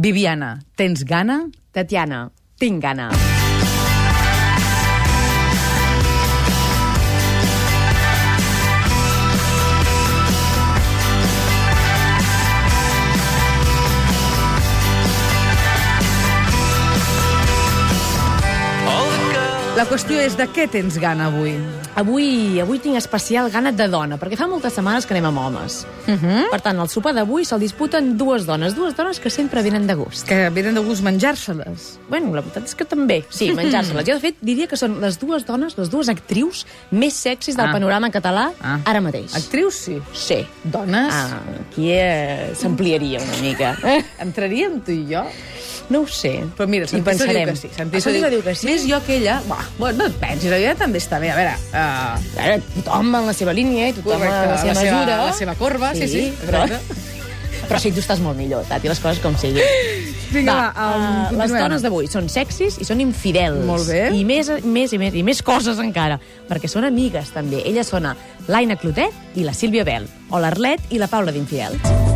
Viviana, tens gana? Tatiana, tinc gana. La qüestió és de què tens gana avui? Avui, avui tinc especial gana de dona, perquè fa moltes setmanes que anem amb homes. Uh -huh. Per tant, el sopar d'avui se'l disputen dues dones, dues dones que sempre venen de gust. Que venen de gust menjar-se-les. Bueno, la veritat és que també, sí, menjar-se-les. Jo, de fet, diria que són les dues dones, les dues actrius més sexis del Ah. panorama català Ah. ara mateix. Actrius, sí. Sí. Dones? Ah, aquí eh, s'ampliaria una mica. Eh? Entraríem tu i jo? No ho sé. Però mira, Santiso diu que sí. Santiso diu que sí. Més jo que ella... Bah, bueno, no et pensis, la vida també està bé. A veure, uh, A veure, tothom en la seva línia i tothom correcte, en la seva mesura. la seva corba, sí, sí. però, exacte. però sí, tu estàs molt millor, Tati, les coses com siguin. Vinga, va, Va, um, uh, les dones d'avui són sexis i són infidels. Molt bé. I més, més i més, i més coses encara, perquè són amigues també. Elles són l'Aina Clotet i la Sílvia Bel, o l'Arlet i la Paula d'Infidels.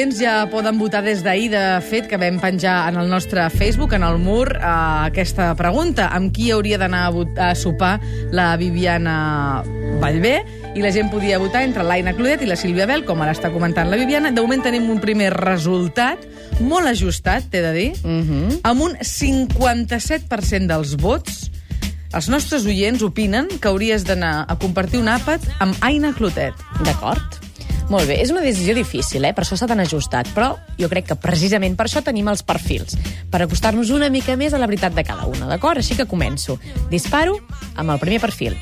Oients ja poden votar des d'ahir, de fet, que vam penjar en el nostre Facebook, en el mur, eh, aquesta pregunta. Amb qui hauria d'anar a, a sopar la Viviana Vallvé? I la gent podia votar entre l'Aina Clodet i la Sílvia Bel, com ara està comentant la Viviana. De moment tenim un primer resultat molt ajustat, t'he de dir, Mm -hmm. amb un 57% dels vots els nostres oients opinen que hauries d'anar a compartir un àpat amb Aina Clotet. D'acord. Molt bé, és una decisió difícil, eh? per això s'ha tan ajustat, però jo crec que precisament per això tenim els perfils, per acostar-nos una mica més a la veritat de cada una, d'acord? Així que començo. Disparo amb el primer perfil.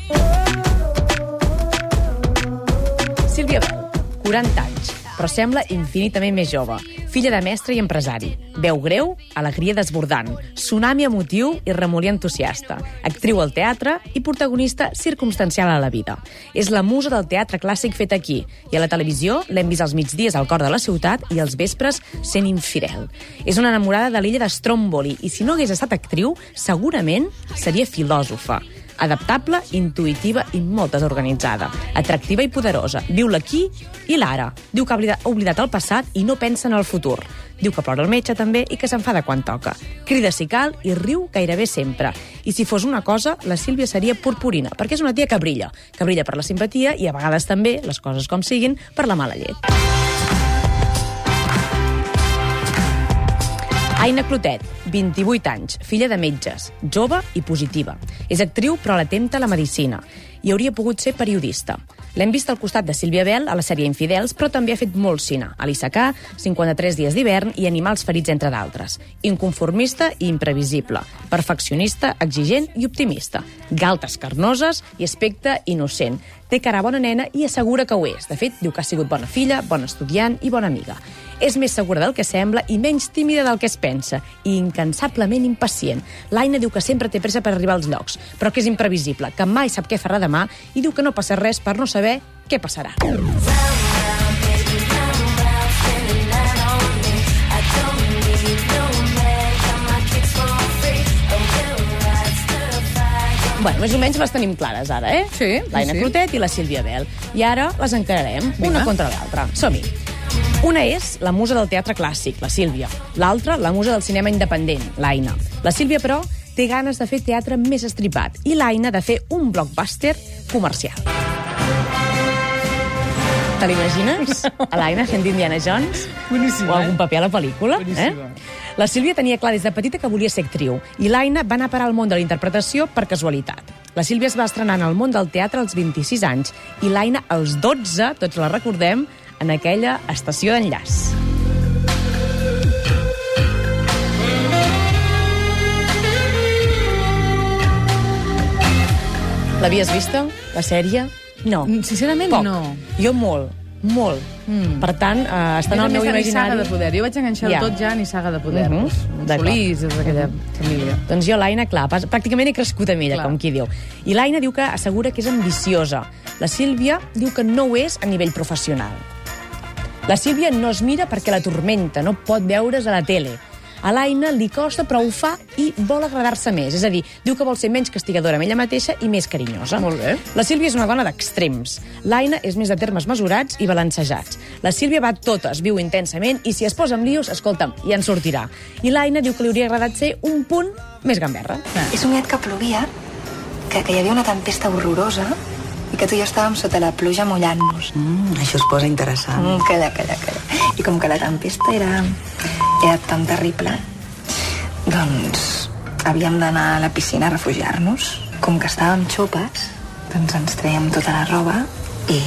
Sílvia Bel, 40 anys, però sembla infinitament més jove. Filla de mestre i empresari. Veu greu, alegria desbordant, tsunami emotiu i remolí entusiasta. Actriu al teatre i protagonista circumstancial a la vida. És la musa del teatre clàssic fet aquí. I a la televisió l'hem vist als migdies al cor de la ciutat i als vespres sent infidel. És una enamorada de l'illa de Stromboli i si no hagués estat actriu, segurament seria filòsofa adaptable, intuïtiva i molt desorganitzada. Atractiva i poderosa. Viu l'aquí i l'ara. Diu que ha oblidat, el passat i no pensa en el futur. Diu que plora el metge també i que s'enfada quan toca. Crida si cal i riu gairebé sempre. I si fos una cosa, la Sílvia seria purpurina, perquè és una tia que brilla. Que brilla per la simpatia i a vegades també, les coses com siguin, per la mala llet. Aina Clotet, 28 anys, filla de metges, jove i positiva. És actriu però la tempta la medicina i hauria pogut ser periodista. L'hem vist al costat de Sílvia Bel a la sèrie Infidels, però també ha fet molt cine. A l'Issacà, 53 dies d'hivern i Animals ferits, entre d'altres. Inconformista i imprevisible. Perfeccionista, exigent i optimista. Galtes carnoses i aspecte innocent. Té cara bona nena i assegura que ho és. De fet, diu que ha sigut bona filla, bona estudiant i bona amiga. És més segura del que sembla i menys tímida del que es pensa, i incansablement impacient. L'Aina diu que sempre té pressa per arribar als llocs, però que és imprevisible, que mai sap què farà demà i diu que no passa res per no saber què passarà. Bueno, més o menys les tenim clares ara, eh? Sí, sí, L'Aina sí. Clotet i la Sílvia Bel. I ara les encararem, Vinga. una contra l'altra. Som-hi. Una és la musa del teatre clàssic, la Sílvia. L'altra, la musa del cinema independent, l'Aina. La Sílvia, però, té ganes de fer teatre més estripat i l'Aina de fer un blockbuster comercial. Te l'imagines? A l'Aina fent d'Indiana Jones? Boníssim, O algun eh? paper a la pel·lícula? Boníssima. Eh? La Sílvia tenia clar des de petita que volia ser actriu i l'Aina va anar a parar al món de la interpretació per casualitat. La Sílvia es va estrenar en el món del teatre als 26 anys i l'Aina als 12, tots la recordem, en aquella estació d'enllaç. L'havies vista, la sèrie? No. Sincerament, Poc. no. Jo molt, molt. Mm. Per tant, eh, està en el meu imaginari... de poder. Jo vaig enganxar ja. tot ja ni saga de poder. Uh -huh. d'acord. Solís, és d'aquella família. Doncs jo, l'Aina, clar, pràcticament he crescut amb ella, Clar. com qui diu. I l'Aina diu que assegura que és ambiciosa. La Sílvia diu que no ho és a nivell professional. La Sílvia no es mira perquè la tormenta, no pot veure's a la tele. A l'Aina li costa, però ho fa i vol agradar-se més. És a dir, diu que vol ser menys castigadora amb ella mateixa i més carinyosa. Molt bé. La Sílvia és una dona d'extrems. L'Aina és més de termes mesurats i balancejats. La Sílvia va totes, viu intensament i si es posa amb lios, escolta'm, ja en sortirà. I l'Aina diu que li hauria agradat ser un punt més gamberra. He somiat que plovia, que, que hi havia una tempesta horrorosa i que tu i jo estàvem sota la pluja mullant-nos. Mm, això es posa interessant. Mm, calla, calla, calla. I com que la tempesta era, era tan terrible, doncs havíem d'anar a la piscina a refugiar-nos. Com que estàvem xopes, doncs ens traiem tota la roba i...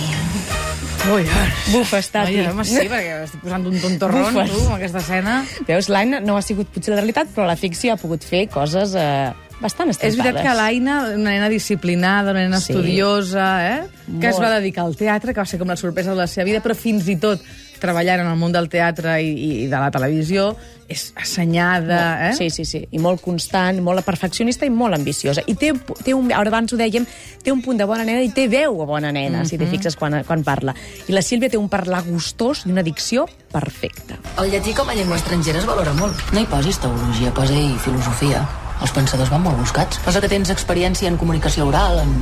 Ui, Bufa, està, Ai, home, sí, perquè estic posant un tontorrón, Bufes. tu, amb aquesta escena. Veus, l'Aina no ha sigut potser la realitat, però la ficció ha pogut fer coses eh, bastant És estampades. veritat que l'Aina, una nena disciplinada, una nena Sí. estudiosa, eh? que es Molt. va dedicar al teatre, que va ser com la sorpresa de la seva vida, però fins i tot treballant en el món del teatre i, i de la televisió, és assenyada, eh? Sí, sí, sí. I molt constant, molt perfeccionista i molt ambiciosa. I té, té un, ara abans ho dèiem, té un punt de bona nena i té veu a bona nena, mm -hmm. si t'hi fixes quan, quan parla. I la Sílvia té un parlar gustós i una dicció perfecta. El llatí com a llengua estrangera es valora molt. No hi posis teologia, posa-hi filosofia. Els pensadors van molt buscats. Passa que tens experiència en comunicació oral, en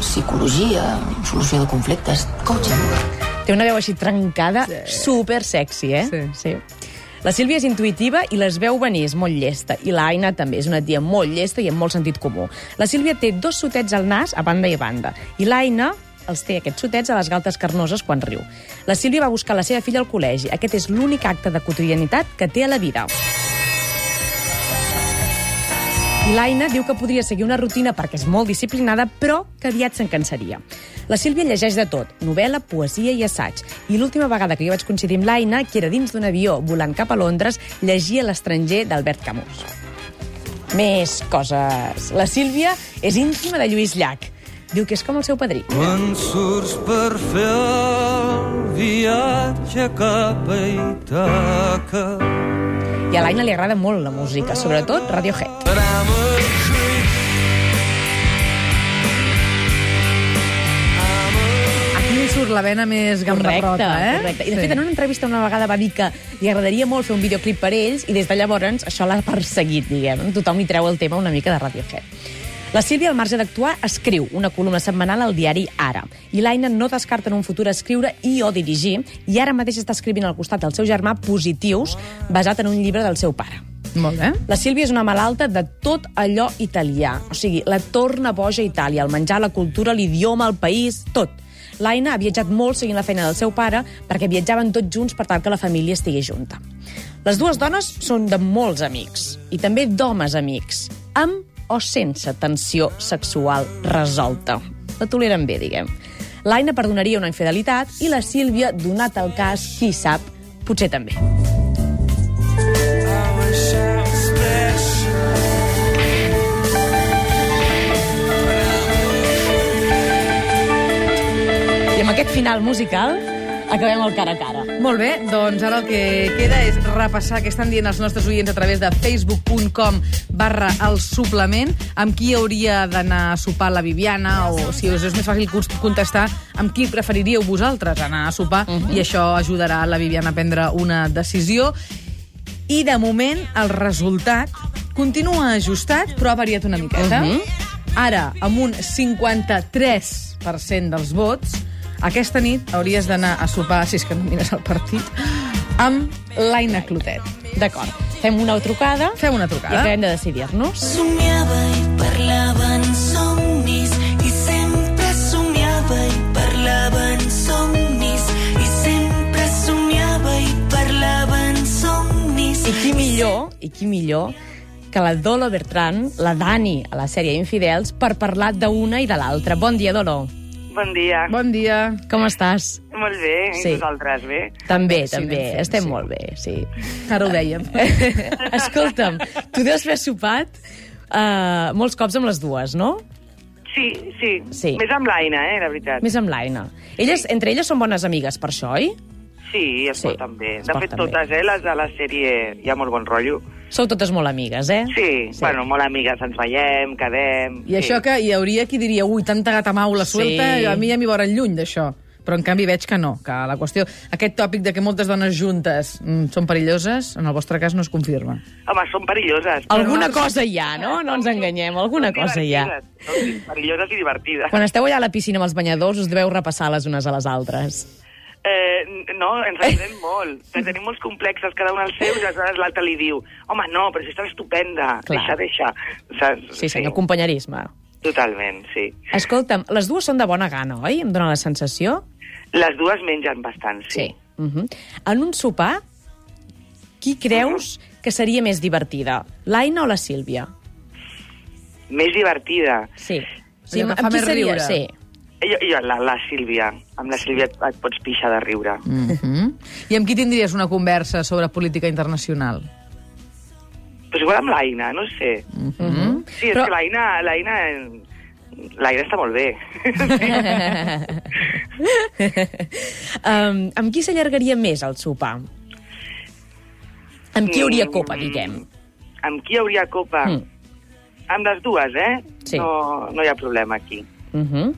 psicologia, en solució de conflictes, coaching. Té una veu així trencada, sí. super sexy, eh? Sí. sí. La Sílvia és intuïtiva i les veu venir, és molt llesta. I l'Aina també és una tia molt llesta i amb molt sentit comú. La Sílvia té dos sotets al nas a banda i a banda. I l'Aina els té aquests sotets a les galtes carnoses quan riu. La Sílvia va buscar la seva filla al col·legi. Aquest és l'únic acte de quotidianitat que té a la vida. I l'Aina diu que podria seguir una rutina perquè és molt disciplinada, però que aviat se'n cansaria. La Sílvia llegeix de tot, novel·la, poesia i assaig. I l'última vegada que jo vaig coincidir amb l'Aina, que era dins d'un avió volant cap a Londres, llegia L'estranger d'Albert Camus. Més coses. La Sílvia és íntima de Lluís Llach. Diu que és com el seu padrí. Quan surts per fer el viatge cap a Ítaca I a l'Aina li agrada molt la música, sobretot Radiohead. Aquí li surt la vena més gambarrota, eh? correcte. I de fet, en una entrevista una vegada va dir que li agradaria molt fer un videoclip per ells i des de llavors això l'ha perseguit, diguem. Tothom li treu el tema una mica de Radiohead. La Sílvia, al marge d'actuar, escriu una columna setmanal al diari Ara. I l'Aina no descarta en un futur escriure i o dirigir, i ara mateix està escrivint al costat del seu germà Positius, basat en un llibre del seu pare. Molt bé. La Sílvia és una malalta de tot allò italià. O sigui, la torna boja a Itàlia, el menjar, la cultura, l'idioma, el país, tot. L'Aina ha viatjat molt seguint la feina del seu pare perquè viatjaven tots junts per tal que la família estigui junta. Les dues dones són de molts amics i també d'homes amics, amb o sense tensió sexual resolta. La toleren bé, diguem. L'Aina perdonaria una infidelitat i la Sílvia, donat el cas, qui sap, potser també. I amb aquest final musical acabem el cara a cara. Molt bé, doncs ara el que queda és repassar què estan dient els nostres oients a través de facebook.com barra el suplement, amb qui hauria d'anar a sopar la Viviana, o si us és més fàcil contestar, amb qui preferiríeu vosaltres anar a sopar, i això ajudarà la Viviana a prendre una decisió. I de moment el resultat continua ajustat, però ha variat una miqueta. Ara, amb un 53% dels vots, aquesta nit hauries d'anar a sopar, si és que no mires el partit, amb l'Aina Clotet. D'acord. Fem una trucada Fem una i trucada. acabem de decidir-nos. Somiava i parlava en somnis i sempre somiava i parlava en somnis i sempre somiava i parlava en somnis. I qui millor, i qui millor que la Dolo Bertran, la Dani, a la sèrie Infidels, per parlar d'una i de l'altra. Bon dia, Dolo. Bon dia. Bon dia. Com estàs? Molt bé, Sí. i vosaltres bé? També, Sí, també. fent, Estem sí. molt bé, sí. Ara ho dèiem. Escolta'm, tu deus haver sopat uh, molts cops amb les dues, no? Sí, sí, Sí. Més amb l'Aina, eh, la veritat. Més amb l'Aina. Elles, entre elles són bones amigues, per això, oi? Sí, es Sí, porten bé. es De fet, porten bé. totes, eh, les de la sèrie hi ha molt bon rotllo. Sou totes molt amigues, eh? Sí, sí. bueno, molt amigues, ens veiem, quedem... I això que hi hauria qui diria, ui, tanta gata maula suelta, Sí. a mi ja m'hi veuran lluny d'això. però en canvi veig que no, que la qüestió... Aquest tòpic de que moltes dones juntes mm, són perilloses, en el vostre cas no es confirma. Home, són perilloses. Alguna cosa hi ha, no? No ens enganyem, alguna Són cosa hi ha. Són perilloses i divertides. Quan esteu allà a la piscina amb els banyadors, us deveu repassar les unes a les altres. Eh, no, ens ajudem molt. Que tenim molts complexes, cada un el seu, i aleshores l'altre li diu home, no, però si estàs estupenda, Clar. deixa, deixa. Saps? Sí, senyor, companyerisme. Totalment, sí. Escolta'm, les dues són de bona gana, oi? Em dóna la sensació? Les dues mengen bastant, sí. Uh -huh. En un sopar, qui creus que seria més divertida? L'Aina o la Sílvia? Més divertida. Sí. Que fa amb qui seria? riure. Sí. Jo, jo la, la Sílvia. Amb la Sílvia et, et pots pixar de riure. Mm -hmm. I amb qui tindries una conversa sobre política internacional? Pues igual amb l'Aina, no sé. Mm -hmm. Sí, és Però- que l'Aina... L'Aina l'Aina està molt bé. um, amb qui s'allargaria més el sopar? Amb qui hauria copa, diguem? Amb qui hauria copa? Mm. Amb les dues, eh? Sí. No, no hi ha problema aquí. Uh -huh.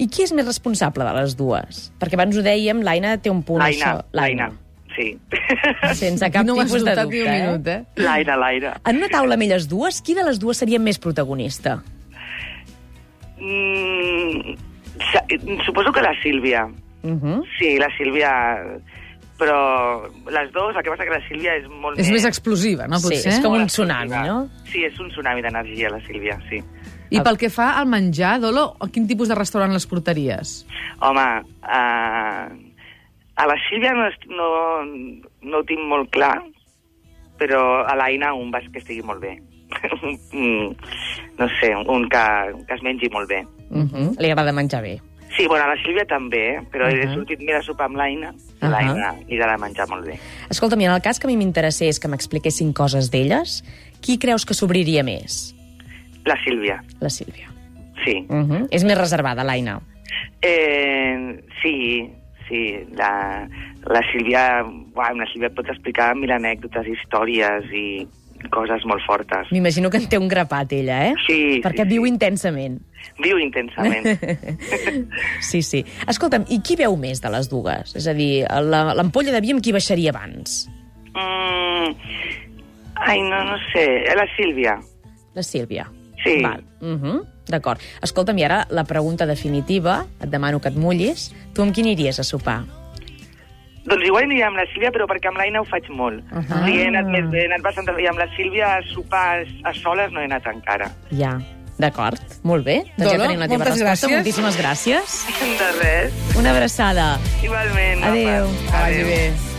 I qui és més responsable de les dues? Perquè abans ho dèiem, l'Aina té un punt... L'Aina, això- l'Aina, sí. Sense cap no tipus de dubte, eh? minut, eh? L'Aina, l'Aina. En una taula amb elles dues, qui de les dues seria més protagonista? Mm, suposo que la Sílvia. Uh -huh. Sí, la Sílvia... Però les dues, el que passa que la Sílvia és molt És més... més explosiva, no, Sí, potser? és com un tsunami, no? Sí, és un tsunami d'energia, la Sílvia, sí. I pel que fa al menjar, Dolo, a quin tipus de restaurant les portaries? Home, uh, a la Sílvia no, no, no ho tinc molt clar, però a l'Aina un vas que estigui molt bé. No sé, un que, que es mengi molt bé. Uh -huh. Li agrada menjar bé. Sí, bueno, a la Sílvia també, eh? però uh Mhm. -huh. he sortit més a sopar amb l'Aina, Uh -huh. l'Aina li agrada menjar molt bé. Escolta'm, i en el cas que a mi m'interessés que m'expliquessin coses d'elles, qui creus que s'obriria més? La Sílvia, La Sílvia. sí. Uh -huh. És més reservada, l'Aina. Eh, sí, sí, la, la Sílvia, uau, la Sílvia et pots explicar mil anècdotes, històries i coses molt fortes. M'imagino que en té un grapat, ella, eh? Sí, Perquè sí, viu sí. intensament. Viu intensament. Sí, sí. Escolta'm, i qui veu més de les dues? És a dir, la- l'ampolla de vi amb qui baixaria abans? Mm, ai, no, no sé. La Sílvia. La Sílvia. Sí. Val. Uh -huh. D'acord. Escolta'm, i ara la pregunta definitiva, et demano que et mullis. Tu amb qui aniries a sopar? Doncs igual aniria amb la Sílvia, però perquè amb l'Aina ho faig molt. Uh. -huh. Sí, he anat, més, he anat bastant... I amb la Sílvia a sopar a soles no he anat encara. Ja. D'acord, molt bé. Doncs Dolo, ja tenim la teva moltes resposta. gràcies. Moltíssimes gràcies. De res. Una abraçada. Igualment. Adéu. Que vagi bé.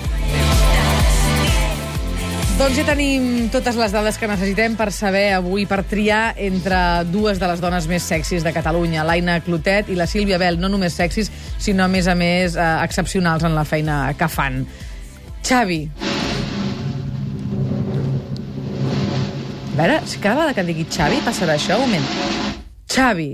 Doncs ja tenim totes les dades que necessitem per saber avui, per triar entre dues de les dones més sexis de Catalunya, l'Aina Clotet i la Sílvia Bel, no només sexis, sinó a més a més eh, excepcionals en la feina que fan. Xavi. A veure, si cada vegada que digui Xavi passarà això, un moment. Xavi.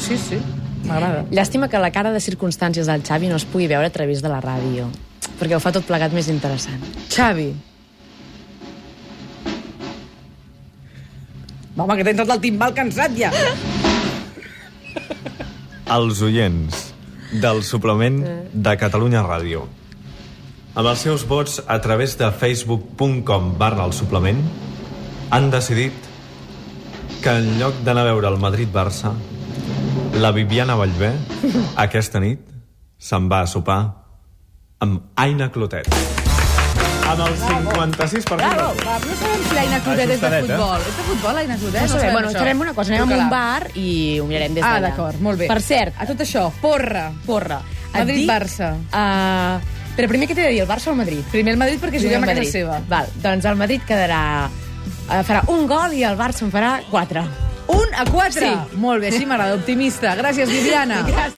Sí, sí, m'agrada. Llàstima que la cara de circumstàncies del Xavi no es pugui veure a través de la ràdio, perquè ho fa tot plegat més interessant. Xavi. Home, que tens tot el timbal cansat ja. Els oients del suplement de Catalunya Ràdio. Amb els seus vots a través de facebook.com barra el suplement han decidit que en lloc d'anar a veure el Madrid-Barça, la Viviana Vallvé aquesta nit se'n va a sopar amb Aina Clotet. Amb el 56%. Bravo, va, no sabem si l'Aina Clotet és de Ajustadet, eh? futbol. És de futbol, l'Aina Clotet? No sabem, bueno, això. farem una cosa, anem a un bar i ho mirarem des Ah, d'allà. d'acord, molt bé. Per cert, A tot això, porra. porra. et Madrid-Barça. Uh, però primer què t'he de dir, el Barça o el Madrid? Primer el Madrid perquè juguem a casa seva. Val, doncs el Madrid quedarà... Uh, farà un gol i el Barça en farà quatre. Un a quatre. Sí. Molt bé, així m'agrada, optimista. Gràcies, Viviana. Gràcies.